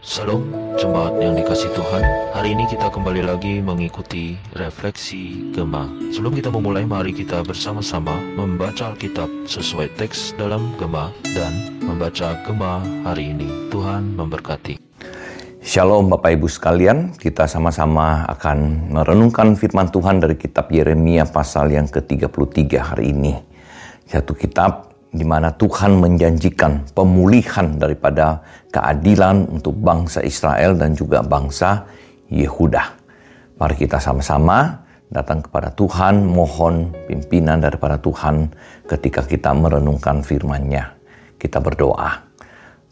Salam jemaat yang dikasih Tuhan. Hari ini kita kembali lagi mengikuti refleksi Gema Sebelum kita memulai mari kita bersama-sama membaca Alkitab sesuai teks dalam Gema Dan membaca Gema hari ini. Tuhan memberkati. Shalom Bapak Ibu sekalian, kita sama-sama akan merenungkan firman Tuhan dari kitab Yeremia pasal yang ke-33 hari ini. Satu kitab di mana Tuhan menjanjikan pemulihan daripada keadilan untuk bangsa Israel dan juga bangsa Yehuda. Mari kita sama-sama datang kepada Tuhan, mohon pimpinan daripada Tuhan ketika kita merenungkan firman-Nya. Kita berdoa.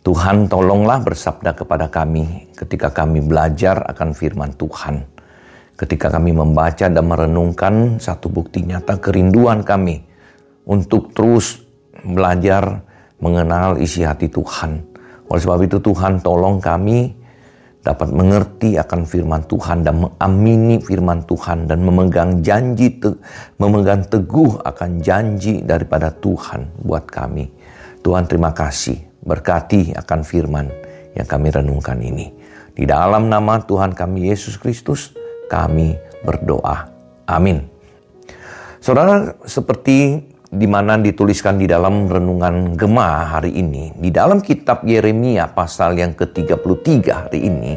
Tuhan tolonglah bersabda kepada kami ketika kami belajar akan firman Tuhan. Ketika kami membaca dan merenungkan satu bukti nyata kerinduan kami untuk terus belajar mengenal isi hati Tuhan. Oleh sebab itu Tuhan tolong kami dapat mengerti akan firman Tuhan dan mengamini firman Tuhan dan memegang janji te memegang teguh akan janji daripada Tuhan buat kami. Tuhan terima kasih berkati akan firman yang kami renungkan ini. Di dalam nama Tuhan kami Yesus Kristus kami berdoa. Amin. Saudara, seperti di mana dituliskan di dalam renungan Gema hari ini, di dalam kitab Yeremia pasal yang ke-33 hari ini,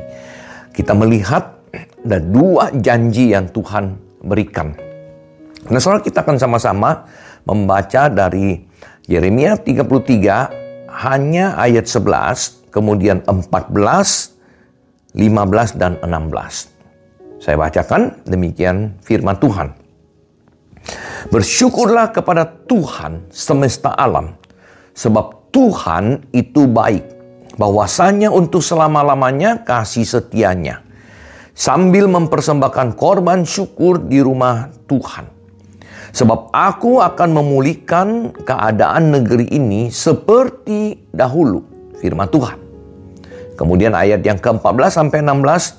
kita melihat ada dua janji yang Tuhan berikan. Nah, saudara kita akan sama-sama membaca dari Yeremia 33 hanya ayat 11, kemudian 14, 15 dan 16. Saya bacakan demikian firman Tuhan. Bersyukurlah kepada Tuhan semesta alam, sebab Tuhan itu baik, bahwasanya untuk selama-lamanya kasih setianya, sambil mempersembahkan korban syukur di rumah Tuhan. Sebab aku akan memulihkan keadaan negeri ini seperti dahulu, firman Tuhan. Kemudian ayat yang ke-14 sampai 16,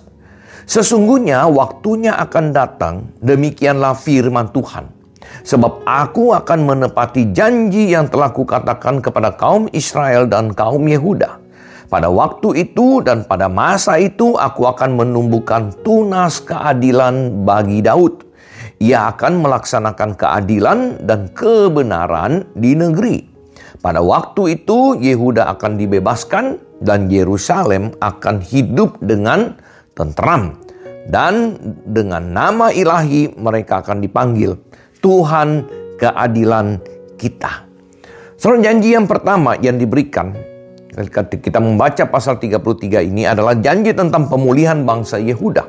Sesungguhnya waktunya akan datang, demikianlah firman Tuhan Sebab aku akan menepati janji yang telah kukatakan kepada kaum Israel dan kaum Yehuda. Pada waktu itu dan pada masa itu aku akan menumbuhkan tunas keadilan bagi Daud. Ia akan melaksanakan keadilan dan kebenaran di negeri. Pada waktu itu Yehuda akan dibebaskan dan Yerusalem akan hidup dengan tentram. Dan dengan nama ilahi mereka akan dipanggil Tuhan keadilan kita. Soal janji yang pertama yang diberikan ketika kita membaca pasal 33 ini adalah janji tentang pemulihan bangsa Yehuda.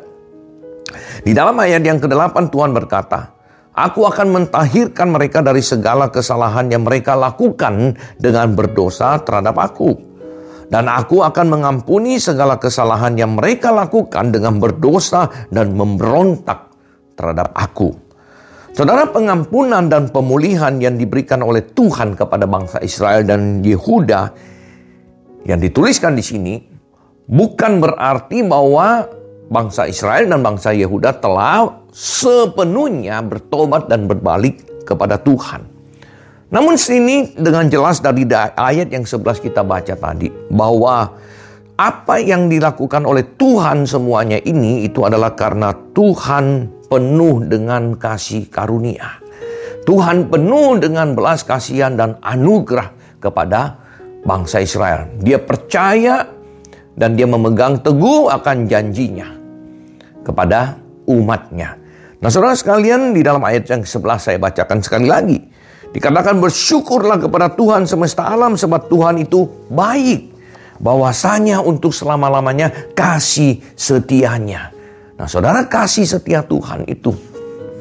Di dalam ayat yang ke-8 Tuhan berkata, Aku akan mentahirkan mereka dari segala kesalahan yang mereka lakukan dengan berdosa terhadap aku. Dan aku akan mengampuni segala kesalahan yang mereka lakukan dengan berdosa dan memberontak terhadap aku. Saudara pengampunan dan pemulihan yang diberikan oleh Tuhan kepada bangsa Israel dan Yehuda yang dituliskan di sini bukan berarti bahwa bangsa Israel dan bangsa Yehuda telah sepenuhnya bertobat dan berbalik kepada Tuhan. Namun sini dengan jelas dari ayat yang 11 kita baca tadi bahwa apa yang dilakukan oleh Tuhan semuanya ini itu adalah karena Tuhan penuh dengan kasih karunia. Tuhan penuh dengan belas kasihan dan anugerah kepada bangsa Israel. Dia percaya dan dia memegang teguh akan janjinya kepada umatnya. Nah saudara sekalian di dalam ayat yang sebelah saya bacakan sekali lagi. Dikatakan bersyukurlah kepada Tuhan semesta alam sebab Tuhan itu baik. Bahwasanya untuk selama-lamanya kasih setianya. Nah, saudara kasih setia Tuhan itu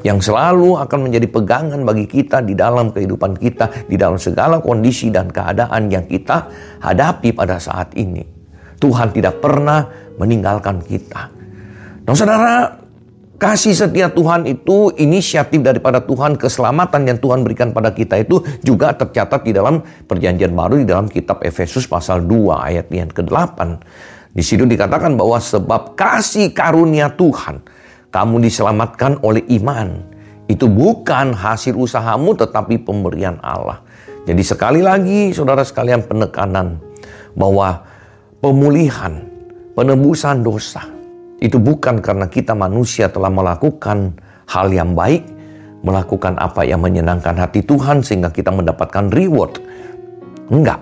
yang selalu akan menjadi pegangan bagi kita di dalam kehidupan kita, di dalam segala kondisi dan keadaan yang kita hadapi pada saat ini. Tuhan tidak pernah meninggalkan kita. Nah, saudara, kasih setia Tuhan itu inisiatif daripada Tuhan, keselamatan yang Tuhan berikan pada kita itu juga tercatat di dalam perjanjian baru di dalam kitab Efesus pasal 2 ayat yang ke-8. Di situ dikatakan bahwa sebab kasih karunia Tuhan, kamu diselamatkan oleh iman. Itu bukan hasil usahamu tetapi pemberian Allah. Jadi sekali lagi saudara sekalian penekanan bahwa pemulihan penebusan dosa. Itu bukan karena kita manusia telah melakukan hal yang baik, melakukan apa yang menyenangkan hati Tuhan sehingga kita mendapatkan reward. Enggak.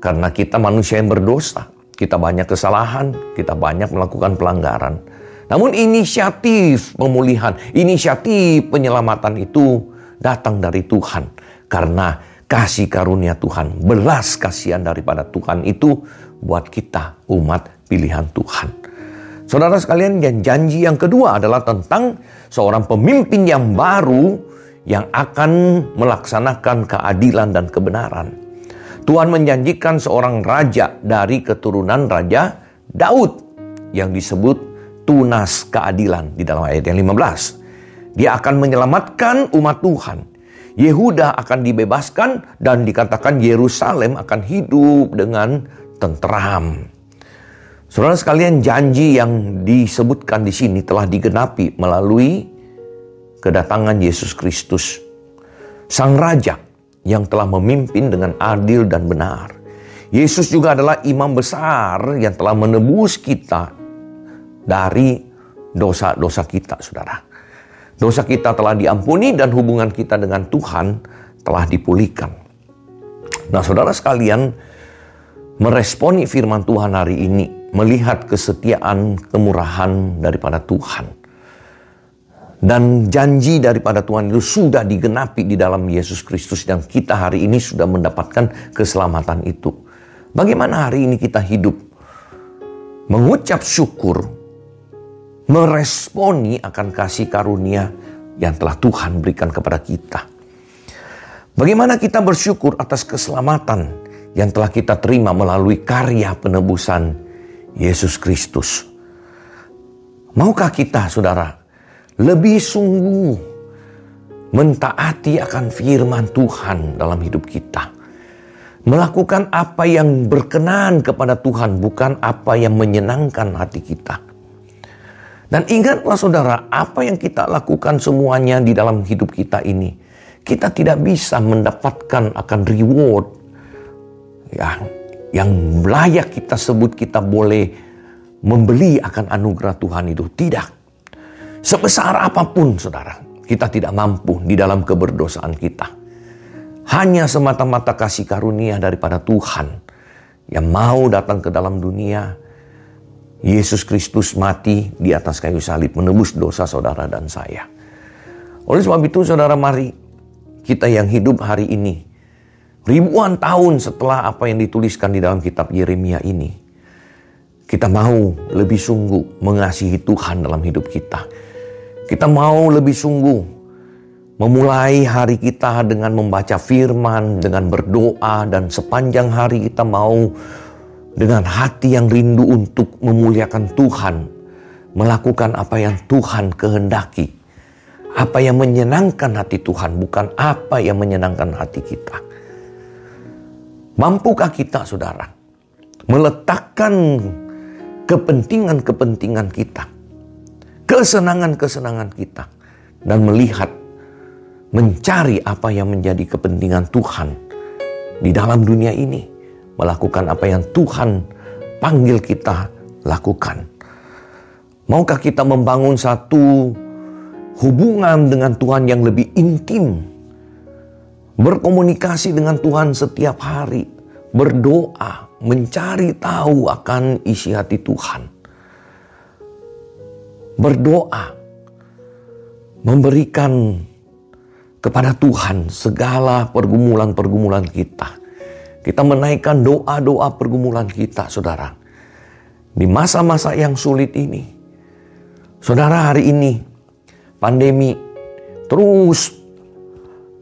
Karena kita manusia yang berdosa. Kita banyak kesalahan, kita banyak melakukan pelanggaran. Namun inisiatif pemulihan, inisiatif penyelamatan itu datang dari Tuhan. Karena kasih karunia Tuhan, belas kasihan daripada Tuhan itu buat kita umat pilihan Tuhan. Saudara sekalian, yang janji yang kedua adalah tentang seorang pemimpin yang baru yang akan melaksanakan keadilan dan kebenaran. Tuhan menjanjikan seorang raja dari keturunan Raja Daud yang disebut tunas keadilan di dalam ayat yang 15. Dia akan menyelamatkan umat Tuhan. Yehuda akan dibebaskan dan dikatakan Yerusalem akan hidup dengan tenteram. Saudara sekalian, janji yang disebutkan di sini telah digenapi melalui kedatangan Yesus Kristus, Sang Raja yang telah memimpin dengan adil dan benar. Yesus juga adalah imam besar yang telah menebus kita dari dosa-dosa kita, saudara. Dosa kita telah diampuni dan hubungan kita dengan Tuhan telah dipulihkan. Nah, saudara sekalian, meresponi firman Tuhan hari ini melihat kesetiaan, kemurahan daripada Tuhan. Dan janji daripada Tuhan itu sudah digenapi di dalam Yesus Kristus dan kita hari ini sudah mendapatkan keselamatan itu. Bagaimana hari ini kita hidup? Mengucap syukur, meresponi akan kasih karunia yang telah Tuhan berikan kepada kita. Bagaimana kita bersyukur atas keselamatan yang telah kita terima melalui karya penebusan Yesus Kristus. Maukah kita, saudara, lebih sungguh mentaati akan firman Tuhan dalam hidup kita? Melakukan apa yang berkenan kepada Tuhan, bukan apa yang menyenangkan hati kita. Dan ingatlah saudara, apa yang kita lakukan semuanya di dalam hidup kita ini, kita tidak bisa mendapatkan akan reward ya yang layak kita sebut kita boleh membeli akan anugerah Tuhan itu. Tidak. Sebesar apa pun saudara, kita tidak mampu di dalam keberdosaan kita. Hanya semata-mata kasih karunia daripada Tuhan yang mau datang ke dalam dunia. Yesus Kristus mati di atas kayu salib menebus dosa saudara dan saya. Oleh sebab itu saudara mari kita yang hidup hari ini ribuan tahun setelah apa yang dituliskan di dalam kitab Yeremia ini, kita mau lebih sungguh mengasihi Tuhan dalam hidup kita. Kita mau lebih sungguh memulai hari kita dengan membaca firman, dengan berdoa, dan sepanjang hari kita mau dengan hati yang rindu untuk memuliakan Tuhan, melakukan apa yang Tuhan kehendaki. Apa yang menyenangkan hati Tuhan, bukan apa yang menyenangkan hati kita. Mampukah kita, saudara, meletakkan kepentingan-kepentingan kita, kesenangan-kesenangan kita, dan melihat, mencari apa yang menjadi kepentingan Tuhan di dalam dunia ini, melakukan apa yang Tuhan panggil kita lakukan. Maukah kita membangun satu hubungan dengan Tuhan yang lebih intim? berkomunikasi dengan Tuhan setiap hari, berdoa, mencari tahu akan isi hati Tuhan. Berdoa, memberikan kepada Tuhan segala pergumulan-pergumulan kita. Kita menaikkan doa-doa pergumulan kita, saudara. Di masa-masa yang sulit ini, saudara hari ini, pandemi terus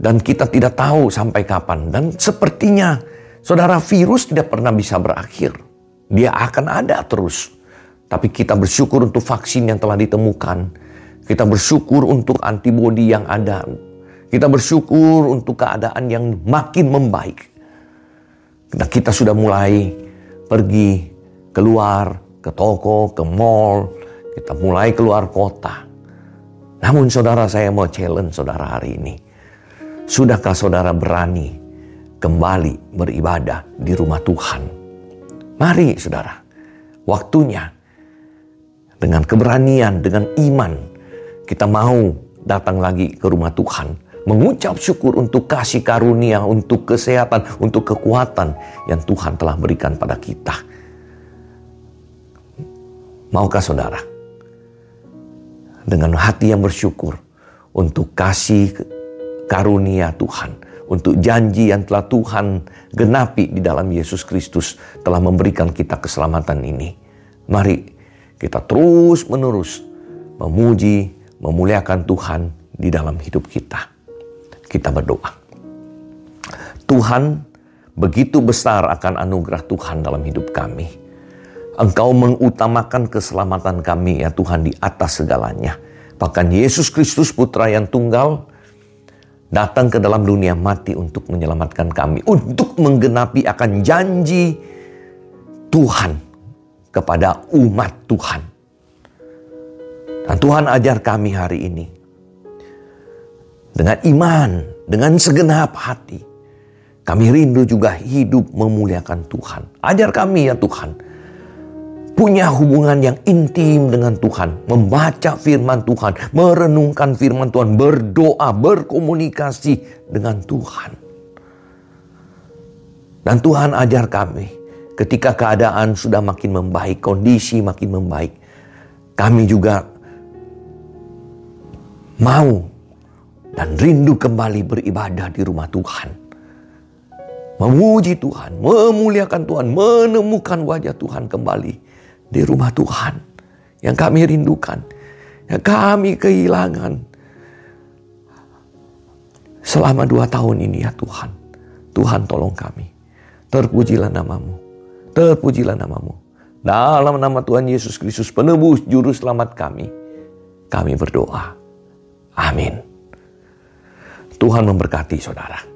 dan kita tidak tahu sampai kapan. Dan sepertinya saudara virus tidak pernah bisa berakhir. Dia akan ada terus. Tapi kita bersyukur untuk vaksin yang telah ditemukan. Kita bersyukur untuk antibodi yang ada. Kita bersyukur untuk keadaan yang makin membaik. Nah, kita sudah mulai pergi keluar ke toko, ke mall. Kita mulai keluar kota. Namun saudara saya mau challenge saudara hari ini Sudahkah saudara berani kembali beribadah di rumah Tuhan? Mari saudara, waktunya dengan keberanian, dengan iman, kita mau datang lagi ke rumah Tuhan, mengucap syukur untuk kasih karunia, untuk kesehatan, untuk kekuatan yang Tuhan telah berikan pada kita. Maukah saudara? Dengan hati yang bersyukur untuk kasih karunia Tuhan, untuk janji yang telah Tuhan genapi di dalam Yesus Kristus telah memberikan kita keselamatan ini. Mari kita terus menerus memuji, memuliakan Tuhan di dalam hidup kita. Kita berdoa. Tuhan, begitu besar akan anugerah Tuhan dalam hidup kami. Engkau mengutamakan keselamatan kami ya Tuhan di atas segalanya. Bahkan Yesus Kristus putra yang tunggal datang ke dalam dunia mati untuk menyelamatkan kami. Untuk menggenapi akan janji Tuhan kepada umat Tuhan. Dan Tuhan ajar kami hari ini dengan iman, dengan segenap hati. Kami rindu juga hidup memuliakan Tuhan. Ajar kami ya Tuhan. Punya hubungan yang intim dengan Tuhan. Membaca firman Tuhan. Merenungkan firman Tuhan. Berdoa, berkomunikasi dengan Tuhan. Dan Tuhan ajar kami ketika keadaan sudah makin membaik, kondisi makin membaik, kami juga mau dan rindu kembali beribadah di rumah Tuhan. Memuji Tuhan, memuliakan Tuhan, menemukan wajah Tuhan kembali di rumah Tuhan yang kami rindukan, yang kami kehilangan selama dua tahun ini ya Tuhan. Tuhan tolong kami. Terpujilah namamu. Terpujilah namamu. Dalam nama Tuhan Yesus Kristus penebus juru selamat kami. Kami berdoa. Amin. Tuhan memberkati saudara.